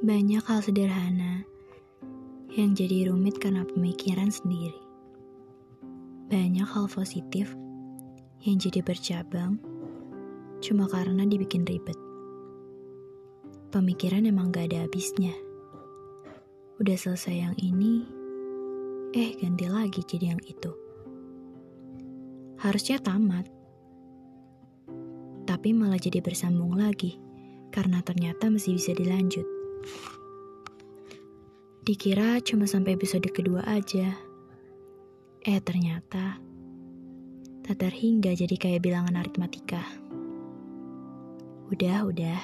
Banyak hal sederhana yang jadi rumit karena pemikiran sendiri. Banyak hal positif yang jadi bercabang cuma karena dibikin ribet. Pemikiran emang gak ada habisnya. Udah selesai yang ini, eh ganti lagi jadi yang itu. Harusnya tamat, tapi malah jadi bersambung lagi karena ternyata masih bisa dilanjut. Dikira cuma sampai episode kedua aja. Eh ternyata tak terhingga jadi kayak bilangan aritmatika. Udah, udah.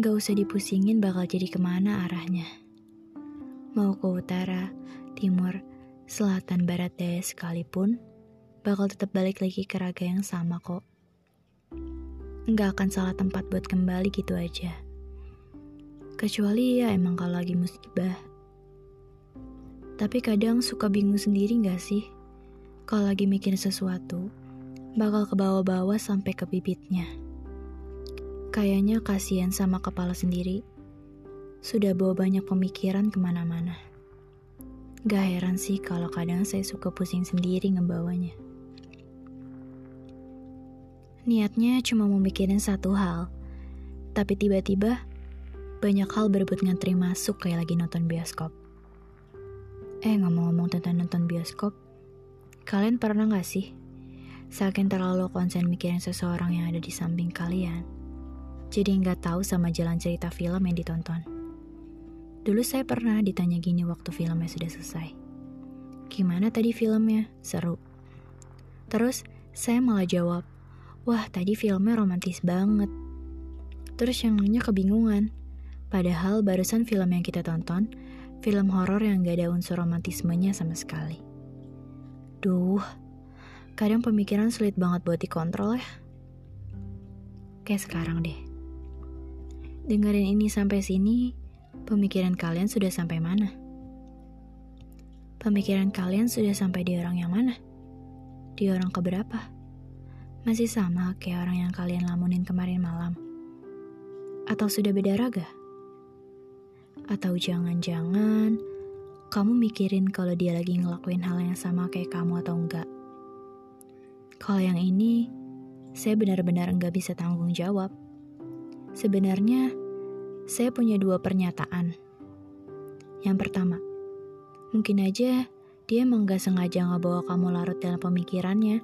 Gak usah dipusingin bakal jadi ke mana arahnya. Mau ke utara, timur, selatan, barat, daya sekalipun, bakal tetap balik lagi ke raga yang sama kok. Gak akan salah tempat buat kembali gitu aja. Kecuali ya emang kalau lagi musibah. Tapi kadang suka bingung sendiri gak sih? Kalau lagi mikir sesuatu, bakal ke bawah-bawah sampai ke bibitnya. Kayaknya kasihan sama kepala sendiri. Sudah bawa banyak pemikiran ke mana-mana. Gak heran sih kalau kadang saya suka pusing sendiri ngebawanya. Niatnya cuma mau mikirin satu hal, tapi tiba-tiba banyak hal berebut ngantri masuk kayak lagi nonton bioskop. Eh ngomong-ngomong tentang nonton bioskop, kalian pernah gak sih saking terlalu konsen mikirin seseorang yang ada di samping kalian, jadi nggak tahu sama jalan cerita film yang ditonton. Dulu saya pernah ditanya gini waktu filmnya sudah selesai. Gimana tadi filmnya? Seru. Terus saya malah jawab, wah tadi filmnya romantis banget. Terus yang nanya kebingungan, Padahal barusan film yang kita tonton, film horor yang gak ada unsur romantismenya sama sekali. Duh, kadang pemikiran sulit banget buat dikontrol ya. Kayak sekarang deh. Dengerin ini sampai sini, pemikiran kalian sudah sampai mana? Pemikiran kalian sudah sampai di orang yang mana? Di orang keberapa? Masih sama kayak orang yang kalian lamunin kemarin malam? Atau sudah beda raga? Atau jangan-jangan kamu mikirin kalau dia lagi ngelakuin hal yang sama kayak kamu atau enggak. Kalau yang ini, saya benar-benar enggak bisa tanggung jawab. Sebenarnya, saya punya dua pernyataan. Yang pertama, mungkin aja dia emang gak sengaja ngebawa kamu larut dalam pemikirannya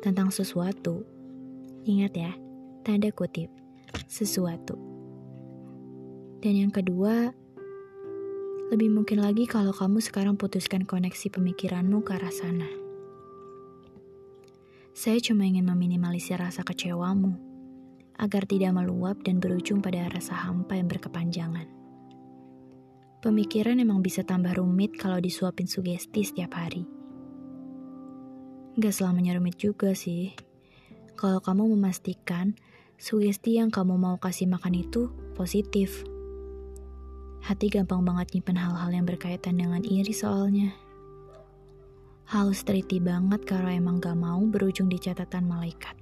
tentang sesuatu. Ingat ya, tanda kutip, sesuatu. Dan yang kedua, lebih mungkin lagi kalau kamu sekarang putuskan koneksi pemikiranmu ke arah sana. Saya cuma ingin meminimalisir rasa kecewamu, agar tidak meluap dan berujung pada rasa hampa yang berkepanjangan. Pemikiran emang bisa tambah rumit kalau disuapin sugesti setiap hari. Gak selamanya rumit juga sih. Kalau kamu memastikan sugesti yang kamu mau kasih makan itu positif. Hati gampang banget nyimpen hal-hal yang berkaitan dengan iri soalnya. Halus teliti banget kalau emang gak mau berujung di catatan malaikat.